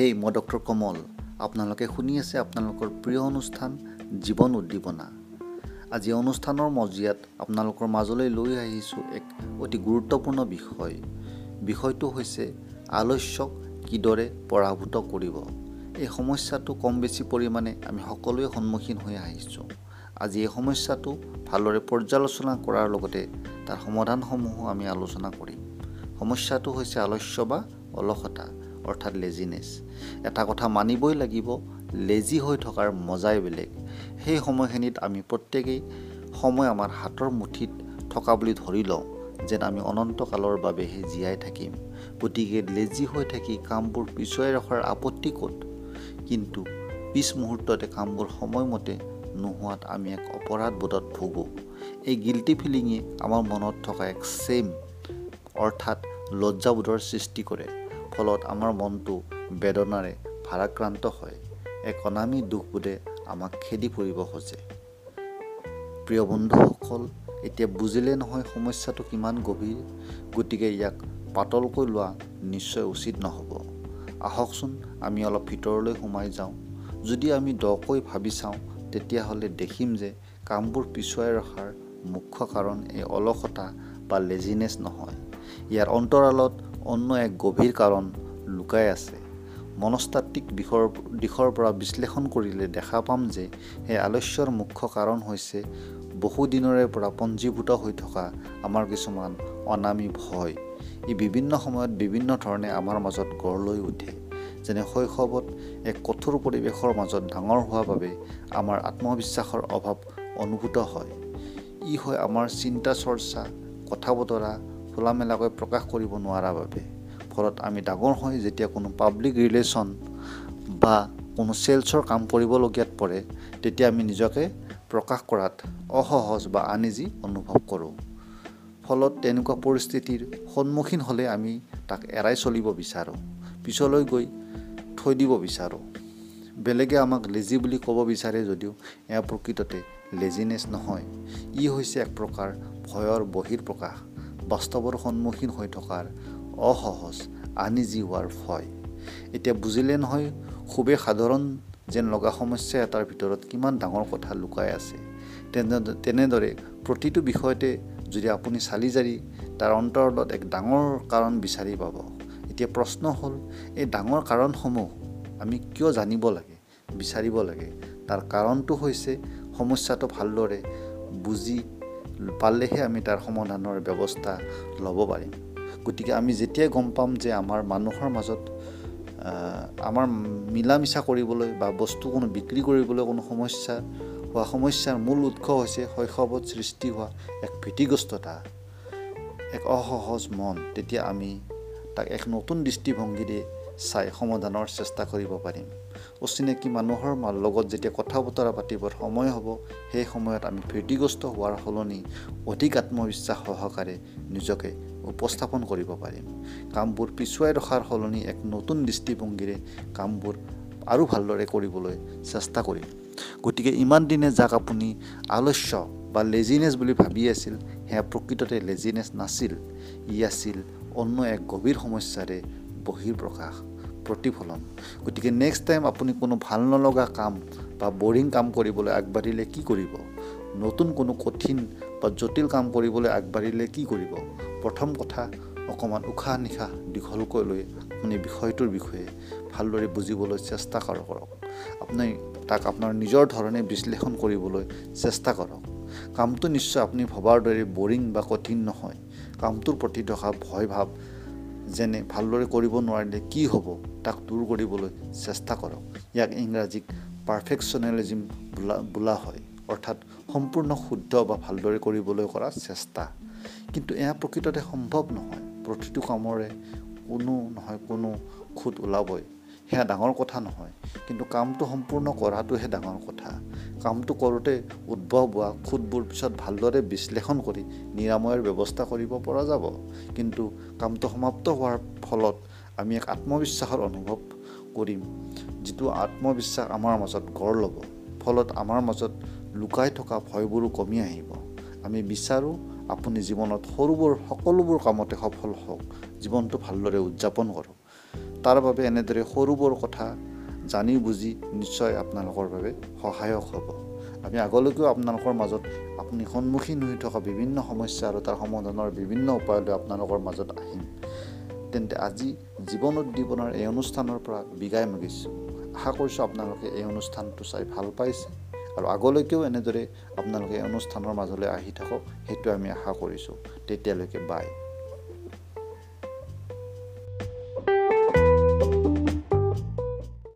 হেই মই ডক্টৰ কমল আপোনালোকে শুনি আছে আপোনালোকৰ প্ৰিয় অনুষ্ঠান জীৱন উদ্দীপনা। আজি অনুষ্ঠানৰ মজিয়াত আপোনালোকৰ মাজলৈ লৈ আহিছোঁ এক অতি গুৰুত্বপূৰ্ণ বিষয়। বিষয়টো হৈছে আলস্যক কিদৰে পৰাভূত কৰিব? এই সমস্যাটো কম বেছি পৰিমাণে আমি সকলোৱে সন্মুখীন হৈ আহিছোঁ। আজি এই সমস্যাটো ভালদৰে পৰ্যালোচনা কৰাৰ লগতে তাৰ সমাধানসমূহো আমি আলোচনা কৰিম। সমস্যাটো হৈছে আলস্য বা অলসতা। অৰ্থাৎ লেজিনেছ এটা কথা মানিবই লাগিব লেজি হৈ থকাৰ মজাই বেলেগ। সেই সময়খিনিত আমি প্ৰত্যেকেই সময় আমাৰ হাতৰ মুঠিত থকা বুলি ধৰি লওঁ যেন আমি অনন্তকালৰ বাবেহে জীয়াই থাকিম। গতিকে লেজি হৈ থাকি কামবোৰ পিছুৱাই ৰখাৰ আপত্তি ক'ত? কিন্তু পিছ মুহূৰ্ততে কামবোৰ সময়মতে নোহোৱাত আমি এক অপৰাধ বোধত ভোগোঁ। এই গিল্টি ফিলিঙে আমাৰ মনত থকা এক ছেম অৰ্থাৎ লজ্জাবোধৰ সৃষ্টি কৰে। ফলত আমাৰ মনটো বেদনাৰে ভাৰাক্ৰান্ত হয়। এক অনামী দুখবোধে আমাক খেদি ফুৰিব খোজে। প্ৰিয় বন্ধুসকল এতিয়া বুজিলে নহয় সমস্যাটো কিমান গভীৰ গতিকে ইয়াক পাতলকৈ লোৱা নিশ্চয় উচিত নহ'ব। আহকচোন আমি অলপ ভিতৰলৈ সোমাই যাওঁ। যদি আমি দকৈ ভাবি চাওঁ তেতিয়াহ'লে দেখিম যে কামবোৰ পিছুৱাই ৰখাৰ মুখ্য কাৰণ এই অলসতা বা লেজিনেছ নহয়। ইয়াৰ অন্তৰালত অন্য এক গভীৰ কাৰণ লুকাই আছে। মনস্তাত্ত্বিক দিশৰ দিশৰ পৰা বিশ্লেষণ কৰিলে দেখা পাম যে সেই আলস্যৰ মুখ্য কাৰণ হৈছে বহুদিনৰে পৰা পঞ্জীভূত হৈ থকা আমাৰ কিছুমান অনামী ভয়। ই বিভিন্ন সময়ত বিভিন্ন ধৰণে আমাৰ মাজত গঢ় লৈ উঠে যেনে শৈশৱত এক কঠোৰ পৰিৱেশৰ মাজত ডাঙৰ হোৱাৰ বাবে আমাৰ আত্মবিশ্বাসৰ অভাৱ অনুভূত হয়। ই হয় আমাৰ চিন্তা চৰ্চা কথা বতৰা খোলা মেলাকৈ প্ৰকাশ কৰিব নোৱাৰাৰ বাবে। ফলত আমি ডাঙৰ হৈ যেতিয়া কোনো পাব্লিক ৰিলেশ্যন বা কোনো চেলছৰ কাম কৰিবলগীয়াত পৰে তেতিয়া আমি নিজকে প্ৰকাশ কৰাত অসহজ বা আনিজি অনুভৱ কৰোঁ। ফলত তেনেকুৱা পৰিস্থিতিৰ সন্মুখীন হ'লে আমি তাক এৰাই চলিব বিচাৰোঁ পিছলৈ গৈ থৈ দিব বিচাৰোঁ। বেলেগে আমাক লেজি বুলি ক'ব বিচাৰে যদিও এয়া প্ৰকৃততে লেজিনেছ নহয়। ই হৈছে এক প্ৰকাৰ ভয়ৰ বহিৰ প্ৰকাশ বাস্তৱৰ সন্মুখীন হৈ থকাৰ অসহজ আনিজি হোৱাৰ ভয়। এতিয়া বুজিলে নহয় খুবেই সাধাৰণ যেন লগা সমস্যা এটাৰ ভিতৰত কিমান ডাঙৰ কথা লুকাই আছে। তেনে তেনেদৰে প্ৰতিটো বিষয়তে যদি আপুনি চালি জাৰি তাৰ অন্তৰত এক ডাঙৰ কাৰণ বিচাৰি পাব। এতিয়া প্ৰশ্ন হ'ল এই ডাঙৰ কাৰণসমূহ আমি কিয় জানিব লাগে বিচাৰিব লাগে? তাৰ কাৰণটো হৈছে সমস্যাটো ভালদৰে বুজি পালেহে আমি তাৰ সমাধানৰ ব্যৱস্থা ল'ব পাৰিম। গতিকে আমি যেতিয়াই গম পাম যে আমাৰ মানুহৰ মাজত আমাৰ মিলা মিছা কৰিবলৈ বা বস্তু কোনো বিক্ৰী কৰিবলৈ কোনো সমস্যা হোৱা সমস্যাৰ মূল উৎস হৈছে শৈশৱত সৃষ্টি হোৱা এক ভীতিগ্ৰস্ততা এক অসহজ মন। তেতিয়া আমি তাক এক নতুন দৃষ্টিভংগীৰে চাই সমাধানৰ চেষ্টা কৰিব পাৰিম। অচিনাকি মানুহৰ লগত যেতিয়া কথা বতৰা পাতিবৰ সময় হ'ব সেই সময়ত আমি ভীতিগ্ৰস্ত হোৱাৰ সলনি অধিক আত্মবিশ্বাস সহকাৰে নিজকে উপস্থাপন কৰিব পাৰিম। কামবোৰ পিছুৱাই ৰখাৰ সলনি এক নতুন দৃষ্টিভংগীৰে কামবোৰ আৰু ভালদৰে কৰিবলৈ চেষ্টা কৰিম। গতিকে ইমান দিনে যাক আপুনি আলস্য বা লেজিনেছ বুলি ভাবি আছিল সেয়া প্ৰকৃততে লেজিনেছ নাছিল। ই আছিল অন্য এক গভীৰ সমস্যাৰে বহিৰ্প্ৰকাশ প্ৰতিফলন। গতিকে নেক্সট টাইম আপুনি কোনো ভাল নলগা কাম বা বৰিং কাম কৰিবলৈ আগবাঢ়িলে কি কৰিব? নতুন কোনো কঠিন বা জটিল কাম কৰিবলৈ আগবাঢ়িলে কি কৰিব? প্ৰথম কথা অকণমান উশাহ নিশাহ দীঘলকৈ লৈ আপুনি বিষয়টোৰ বিষয়ে ভালদৰে বুজিবলৈ চেষ্টা কৰক। আপুনি তাক আপোনাৰ নিজৰ ধৰণে বিশ্লেষণ কৰিবলৈ চেষ্টা কৰক। কামটো নিশ্চয় আপুনি ভবাৰ দৰে বৰিং বা কঠিন নহয়। কামটোৰ প্ৰতি থকা ভয় ভাৱ যেনে ভালদৰে কৰিব নোৱাৰিলে কি হ'ব তাক দূৰ কৰিবলৈ চেষ্টা কৰক। ইয়াক ইংৰাজীত পাৰফেকশ্যনেলিজিম বোলা বোলা হয়। অৰ্থাৎ সম্পূৰ্ণ শুদ্ধ বা ভালদৰে কৰিবলৈ কৰা চেষ্টা। কিন্তু এয়া প্ৰকৃততে সম্ভৱ নহয়। প্ৰতিটো কামৰে কোনো নহয় কোনো খুঁত ওলাবই। সেয়া ডাঙৰ কথা নহয়। কিন্তু কামটো সম্পূৰ্ণ কৰাটোহে ডাঙৰ কথা। কামটো কৰোঁতে উদ্ভৱ হোৱা খুঁতবোৰ পিছত ভালদৰে বিশ্লেষণ কৰি নিৰাময়ৰ ব্যৱস্থা কৰিব পৰা যাব। কিন্তু কামটো সমাপ্ত হোৱাৰ ফলত আমি এক আত্মবিশ্বাসৰ অনুভৱ কৰিম যিটো আত্মবিশ্বাস আমাৰ মাজত গঢ় ল'ব। ফলত আমাৰ মাজত লুকাই থকা ভয়বোৰো কমি আহিব। আমি বিচাৰোঁ আপুনি জীৱনত সৰুবোৰ সকলোবোৰ কামতে সফল হওক। জীৱনটো ভালদৰে উদযাপন কৰক। তাৰ বাবে এনেদৰে সৰু বৰ কথা জানি বুজি নিশ্চয় আপোনালোকৰ বাবে সহায়ক হ'ব। আমি আগলৈকেও আপোনালোকৰ মাজত আপুনি সন্মুখীন হৈ থকা বিভিন্ন সমস্যা আৰু তাৰ সমাধানৰ বিভিন্ন উপায়লৈ আপোনালোকৰ মাজত আহিম। তেন্তে আজি জীৱন উদ্দীপনাৰ এই অনুষ্ঠানৰ পৰা বিদায় মাগিছোঁ। আশা কৰিছোঁ আপোনালোকে এই অনুষ্ঠানটো চাই ভাল পাইছে আৰু আগলৈকেও এনেদৰে আপোনালোকে এই অনুষ্ঠানৰ মাজলৈ আহি থাকক সেইটো আমি আশা কৰিছোঁ। তেতিয়ালৈকে বাই।